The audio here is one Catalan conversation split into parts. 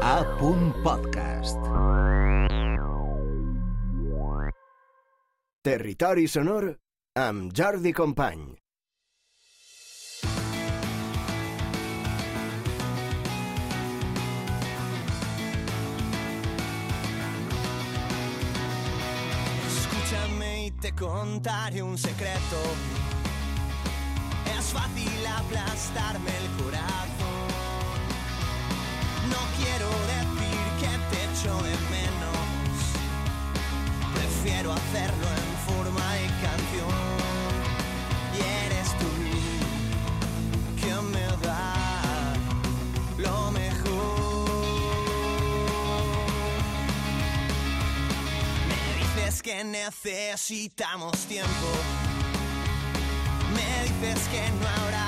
A. Podcast. Territori sonor amb Jordi Company. Escúchame y te contaré un secreto. Es fácil aplastarme el corazón. En forma de canción. Y eres tú que me da lo mejor. Me dices que necesitamos tiempo. Me dices que no habrá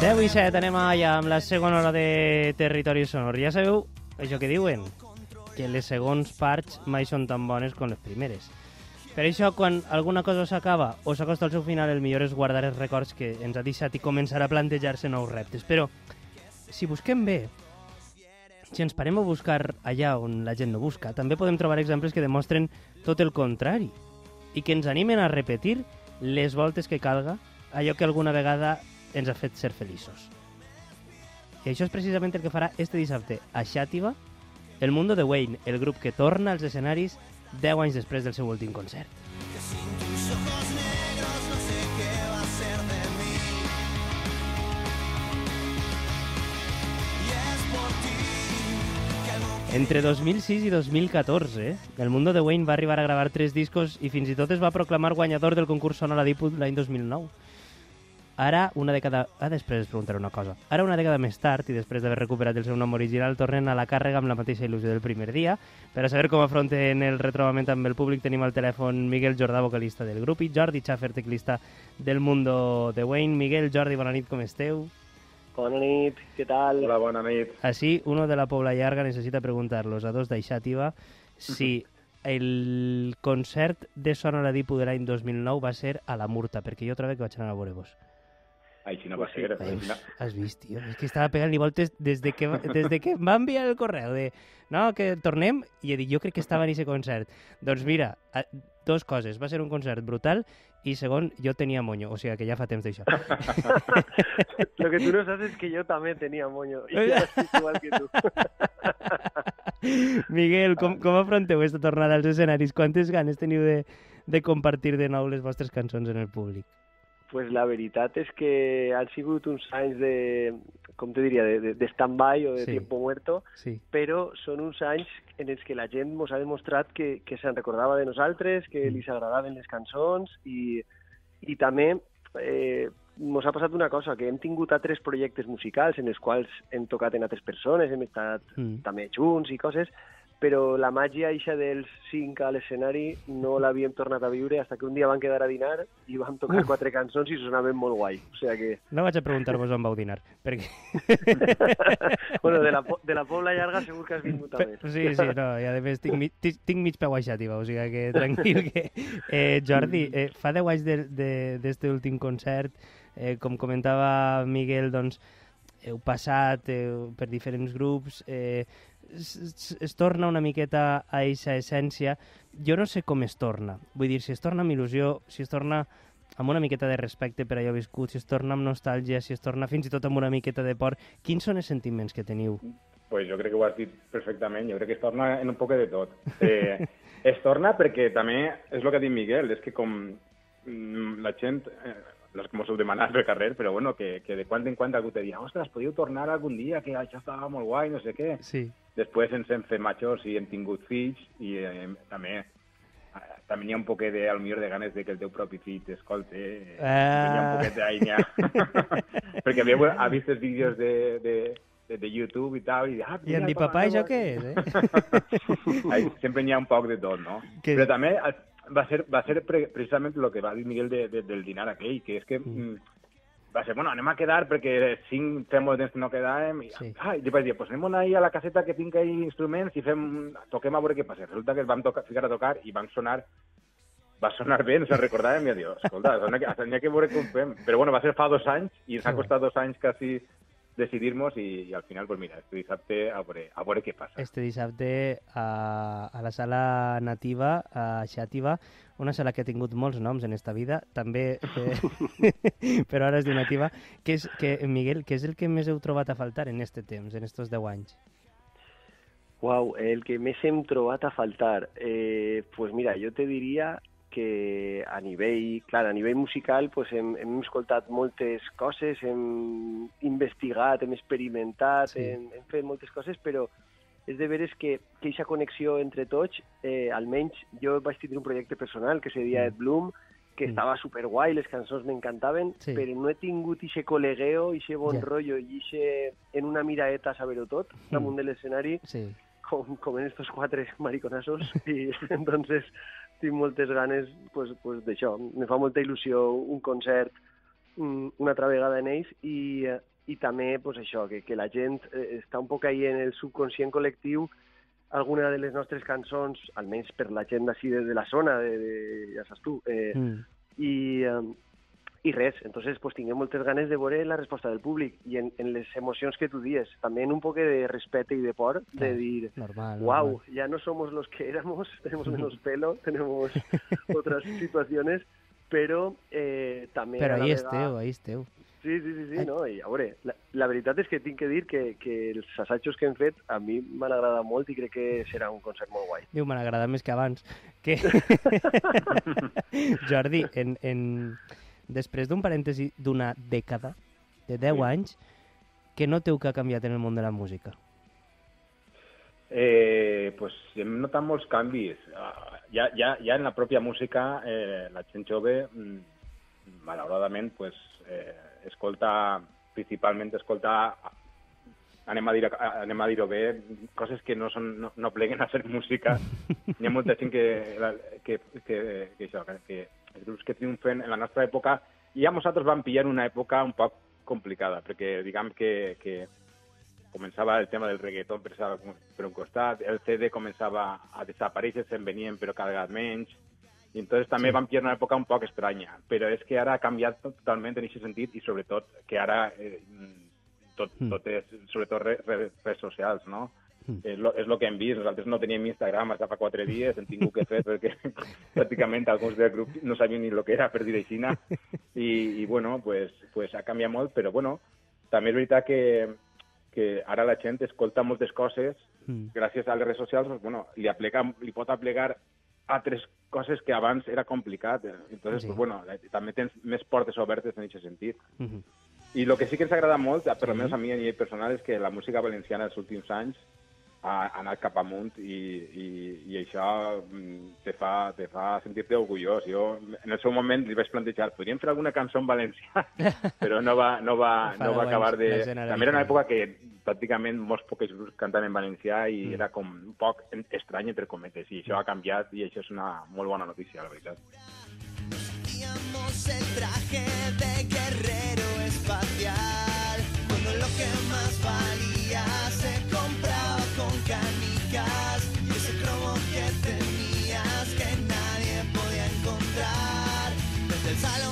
10 i 7, anem allà amb la segona hora de Territori Sonor. Ja sabeu això que diuen, que les segons parts mai són tan bones com les primeres. Per això, quan alguna cosa s'acaba o s'acosta al seu final, el millor és guardar els records que ens ha deixat i començar a plantejar-se nous reptes. Però, si busquem bé, si ens parem a buscar allà on la gent no busca, també podem trobar exemples que demostren tot el contrari i que ens animen a repetir les voltes que calga allò que alguna vegada ens ha fet ser feliços. I això és precisament el que farà este dissabte a Xàtiva el Mundo de Wayne, el grup que torna als escenaris 10 anys després del seu últim concert. Entre 2006 i 2014, el Mundo de Wayne va arribar a gravar tres discos i fins i tot es va proclamar guanyador del concurs Sona la Diput l'any 2009. Ara, una dècada... Ah, després us preguntaré una cosa. Ara, una dècada més tard, i després d'haver recuperat el seu nom original, tornen a la càrrega amb la mateixa il·lusió del primer dia. Per a saber com afronten el retrobament amb el públic, tenim al telèfon Miguel Jordà, vocalista del grup, i Jordi Schaffer, teclista del Mundo de Wayne. Miguel, Jordi, bona nit, com esteu? Bona nit, què tal? Hola, bona nit. Así, uno de la Pobla Llarga necessita preguntar-los a dos d'Aixàtiva si el concert de Sona la Dipu de l'any 2009 va ser a la Murta, perquè jo trobo que vaig anar a veure-vos. Així no va ser. Ai, així no. Has vist, tio? És que estava pegant-li voltes des de que, des de que em va enviar el correu de no, que tornem, i he dit, jo crec que estava en aquest concert. Doncs mira, dos coses. Va ser un concert brutal i segon, jo tenia moño, o sigui que ja fa temps d'això. Lo que tú no sabes es que yo también tenía moño. Y ahora estoy igual que tú. Miguel, com, com afronteu aquesta tornada als escenaris? Quantes ganes teniu de, de compartir de nou les vostres cançons en el públic? Pues la veritat és que han sigut uns anys de, com te diria, de, de, stand-by o de Sí. tiempo muerto, Sí. però són uns anys en els que la gent ens ha demostrat que, que se'n recordava de nosaltres, que Mm. li agradaven les cançons i, i també eh, ens ha passat una cosa, que hem tingut altres projectes musicals en els quals hem tocat en altres persones, hem estat Mm. també junts i coses, però la màgia eixa dels cinc a l'escenari no l'havíem tornat a viure fins que un dia van quedar a dinar i vam tocar Uf. quatre cançons i sonaven molt guai. O sigui que, No vaig a preguntar-vos on vau dinar, perquè... bueno, de la, de la Pobla Llarga segur que has vingut també. Sí, sí, no, i a més tinc, mi- ti- tinc mig peu a Xàtiva, o sigui que tranquil que... Eh, Jordi, eh, fa 10 anys d'este últim concert, eh, com comentava Miguel, doncs, heu passat eh, per diferents grups, eh, es, es, torna una miqueta a eixa essència. Jo no sé com es torna. Vull dir, si es torna amb il·lusió, si es torna amb una miqueta de respecte per allò viscut, si es torna amb nostàlgia, si es torna fins i tot amb una miqueta de por, quins són els sentiments que teniu? pues jo crec que ho has dit perfectament. Jo crec que es torna en un poc de tot. Eh, es torna perquè també, és el que ha dit Miguel, és que com mm, la gent, eh, les que heu demanat pel carrer, però bueno, que, que de quan en quan algú te dia, ostres, podíeu tornar algun dia, que això estava molt guai, no sé què. Sí. Després ens hem fet majors i hem tingut fills i eh, també també n'hi ha un poquet de, millor de ganes de que el teu propi fill t'escolte. Eh, Ah. N'hi ha un poquet d'ainya. Perquè havia ha vist els vídeos de, de, de, de YouTube i tal, i, ah, I mira, dic, com papà, això acaba". què és? Eh? Ai, sempre n'hi ha un poc de tot, no? Que- Però també eh, va ser, va ser pre precisament el que va dir Miguel de, de, del dinar aquell, que és que mm. Va ser, bueno, anem a quedar perquè cinc fem molt temps que no quedàvem, i, Sí. ah, i vaig dir, pues anem ahí a la caseta que tinc ahí instruments i fem, toquem a veure què passa. Resulta que vam tocar, ficar a tocar i van sonar va sonar bé, ens en recordàvem i dius, escolta, n'hi ha, que- veure com fem. Però bueno, va ser fa dos anys i ens ha costat dos anys quasi decidir-nos i, i al final, pues mira, este dissabte a veure, a veure què passa. Este dissabte a, a la sala nativa, a Xàtiva, una sala que ha tingut molts noms en esta vida, també, eh, però ara es diu nativa, que és, que, Miguel, què és el que més heu trobat a faltar en este temps, en estos 10 anys? Uau, el que més hem trobat a faltar. Eh, pues mira, jo te diria que a nivell, clar, a nivell musical pues hem, hem escoltat moltes coses, hem investigat, hem experimentat, Sí. hem, hem fet moltes coses, però és de veres que que aquesta connexió entre tots, eh, almenys jo vaig tindre un projecte personal que se deia Mm. Ed Bloom, que Mm. estava superguai, les cançons m'encantaven, Sí. però no he tingut ixe col·legueo, ixe bon Ja. rotllo i ixe en una miraeta saber-ho tot damunt de l'escenari Sí. com, com en estos quatre mariconazos i entonces tinc moltes ganes pues, pues d'això. Me fa molta il·lusió un concert mm, una altra vegada en ells i, eh, i també pues, això, que, que la gent eh, està un poc ahí en el subconscient col·lectiu alguna de les nostres cançons, almenys per la gent d'ací de, de la zona, de, de, ja saps tu, eh, Mm. i, eh, i res, entonces pues tinguem moltes ganes de veure la resposta del públic i en, en les emocions que tu dies, també en un poc de respecte i de por, de dir, Normal. wow, normal. ya no somos los que éramos, tenemos menos pelo, tenemos otras situaciones, pero eh, també... Però ahí vegada- esteu, ahí esteu. Sí, sí, sí, sí Ai. no? I a veure, la, la veritat és que tinc que dir que, que els assajos que hem fet a mi m'han agradat molt i crec que serà un concert molt guai. Diu, m'han agradat més que abans. Que... Jordi, en, en... després d'un parèntesi d'una dècada, de 10 Sí. anys, què noteu que ha canviat en el món de la música? Eh, pues hem notat molts canvis. Ah, Ja, ja, ja en la pròpia música, eh, la gent jove, mm, malauradament, pues, eh, escolta, principalment escolta, anem a dir anem a dir-ho bé, coses que no, són, no, no pleguen a ser música. Hi ha molta gent que, que, que, que, això, que, que els grups que triomfen en la nostra època, i ja nosaltres vam pillar una època un poc complicada, perquè diguem que, que començava el tema del reggaeton per, per un costat, el CD començava a desaparèixer, se'n venien però cada vegada menys, i entonces també vam pillar una època un poc estranya, però és que ara ha canviat totalment en aquest sentit i sobretot que ara eh, tot, Mm. tot és, sobretot re, re, redes socials, no? Mm. És lo, és lo que hem vist, nosaltres no teníem Instagram fins fa quatre dies, hem tingut que fer perquè pràcticament alguns del grup no sabien ni el que era, per dir així, i, i bueno, pues, pues ha canviat molt, però bueno, també és veritat que, que ara la gent escolta moltes coses Mm. gràcies a les redes socials, doncs, bueno, li, aplega, li pot aplegar altres coses que abans era complicat. Entonces, Sí. pues, bueno, també tens més portes obertes en aquest sentit. Mhm. I el que sí que ens agrada molt, per almenys a mi a nivell personal, és que la música valenciana els últims anys ha, anat cap amunt i, i, i això mm, te fa, te fa sentir-te orgullós. Jo, en el seu moment, li vaig plantejar, podríem fer alguna cançó en valencià, però no va, no va, no va acabar de... També era una època que pràcticament molts pocs grups cantaven en valencià i Mm. era com un poc estrany, entre cometes, i això ha canviat i això és una molt bona notícia, la veritat. El traje de guerrero espacial Cuando lo que más valía el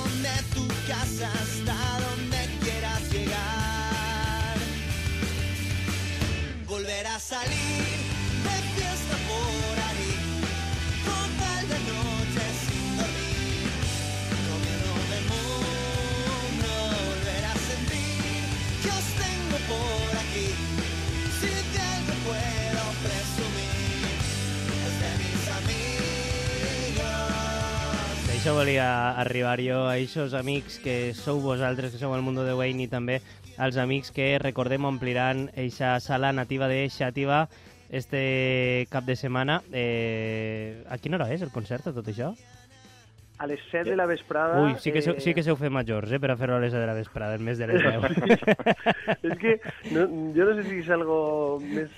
això volia arribar jo, a aquests amics que sou vosaltres, que sou al Mundo de Wayne, i també als amics que, recordem, ompliran eixa sala nativa de Xàtiva este cap de setmana. Eh, a quina hora és el concert, tot això? A les 7 de la vesprada... Ui, sí que, seu, eh, sí que seu fer majors, eh, per a fer-ho a les 7 de la vesprada, en més de les 10. és que no, jo no sé si és algo més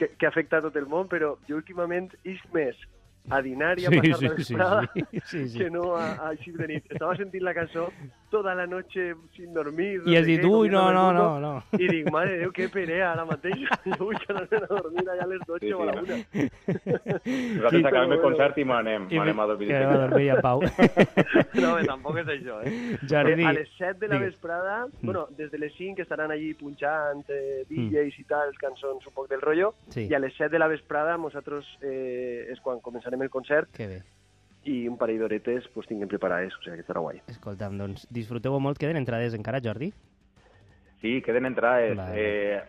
que, que afecta a tot el món, però jo últimament és més a dinar i a Sí, passar sí, la sí, vesprada sí, sí, sí. que no a, a així de nit. Estava sentint la cançó tota la noche sin dormir. I has dit, ui, no, no, no, no. I dic, mare de Déu, que perea ara mateix. Jo vull anar a dormir allà a les 12 Sí, o a la sí, 1. Nosaltres Sí, acabem el concert i m'anem, I m'anem a dormir. Que anem a dormir a pau. No, bé, tampoc és això, eh? Jordi, a les 7 de la digues. vesprada, Mm. bueno, des de les 5 estaran allí punxant eh, DJs i tal, cançons un poc del rotllo, Sí. i a les 7 de la vesprada nosaltres eh, és quan començarem el concert Que bé. i un parell d'horetes pues, tinguem preparades, o sigui que estarà guai. Escolta'm, doncs disfruteu molt. Queden entrades encara, Jordi? Sí, queden entrades. Vale. Eh,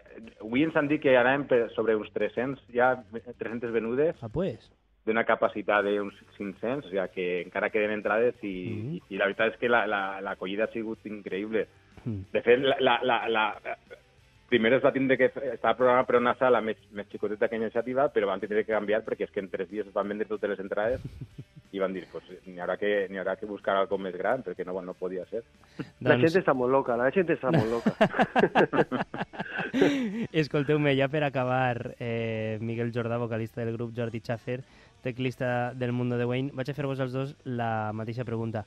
avui ens han dit que anàvem per sobre uns 300, ja 300 venudes, Ah, pues. d'una capacitat d'uns 500, o sigui que encara queden entrades i, Mhm. i, i la veritat és que la- la- l'acollida ha sigut increïble. Mm. De fet, la, la, la, la, primer es va tindre que... Estava programat per una sala més, més xicoteta que iniciativa, però van tindre que canviar perquè és que en tres dies es van vendre totes les entrades i van dir, pues, n'hi haurà, que, haurà que buscar algo més gran, perquè no, no podia ser. La Doncs, gent està molt loca, la gent està molt loca. escolteu-me, ja per acabar, eh, Miguel Jordà, vocalista del grup, Jordi Schaffer, teclista del Mundo de Wayne, vaig a fer-vos els dos la mateixa pregunta.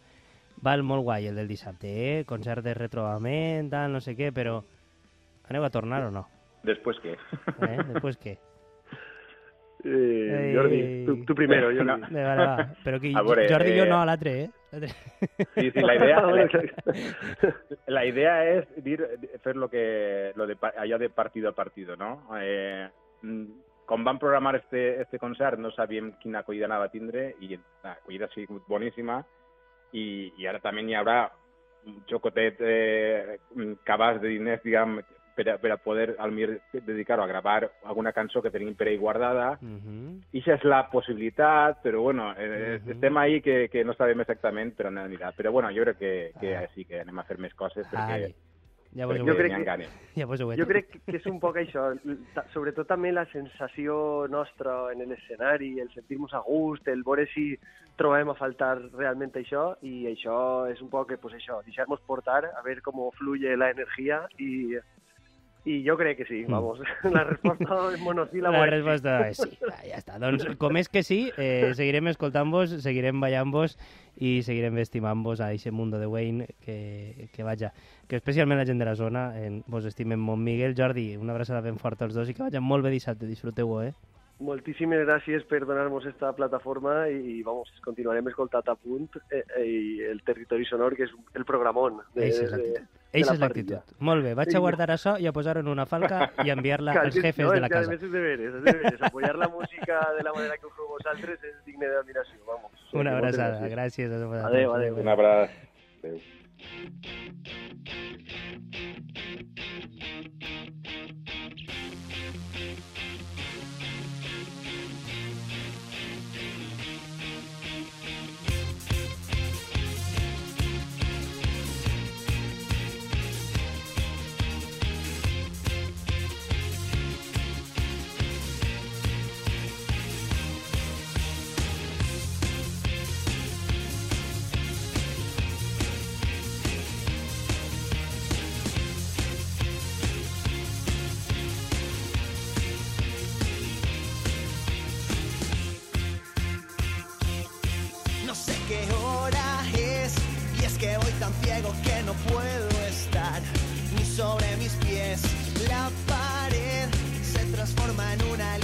Val molt guai el del dissabte, eh? Concert de retrobament, tal, no sé què, però aneu a tornar o no? Després què? Eh? Després què? Eh. Jordi, tu primero, Jordi. No. De vale, va. Però que A veure, Jordi eh, no, eh? Sí, sí, la idea, Bueno, la, idea dir, fer lo que, lo de, allò de partido a partido, no? Eh, com vam programar este, este concert no sabíem quina acollida anava a tindre i l'acollida ha sigut boníssima i, i ara també n'hi haurà un xocotet eh, cabàs de diners, diguem, per a, per a poder al millor dedicar-ho a gravar alguna cançó que tenim per ahí guardada Mhm. i és la possibilitat, però bueno, eh, Mhm. estem ahí que, que no sabem exactament per on anirà. Però bueno, jo crec que, que Ah. sí que anem a fer més coses perquè. Ja vos Jo crec que- he Jo crec que és un poc això, sobretot també la sensació nostra en l'escenari, el sentir-nos a gust, el veure si trobem a faltar realment això, i això és un poc, pues això, deixar-nos portar, a veure com fluye la energia, i, i jo crec que sí, Mm. vamos, la resposta és monosíl·labo. La resposta és sí. Va, ja està. Doncs com és que sí, eh, seguirem escoltant-vos, seguirem ballant-vos i seguirem estimant-vos a aquest mundo de Wayne que, que vaja, que especialment la gent de la zona en, vos estimem molt. Miguel, Jordi, una abraçada ben forta als dos i que vaja molt bé dissabte, disfruteu-ho, eh? Moltíssimes gràcies per donar-nos esta plataforma i vamos, continuarem escoltant a punt eh, eh, el territori sonor, que és el programón. De, de Eixa la és l'actitud. Molt bé, vaig a guardar això i a posar-ho en una falca i enviar-la als jefes no, de la a casa. més és deberes, és deberes. Apoyar la música de la manera que ho feu vosaltres és digne d'admiració, vamos. Una abraçada, gràcies. gràcies. Adéu, adéu. Un abraç. Adéu. No sobre mis pies. La pared se transforma en una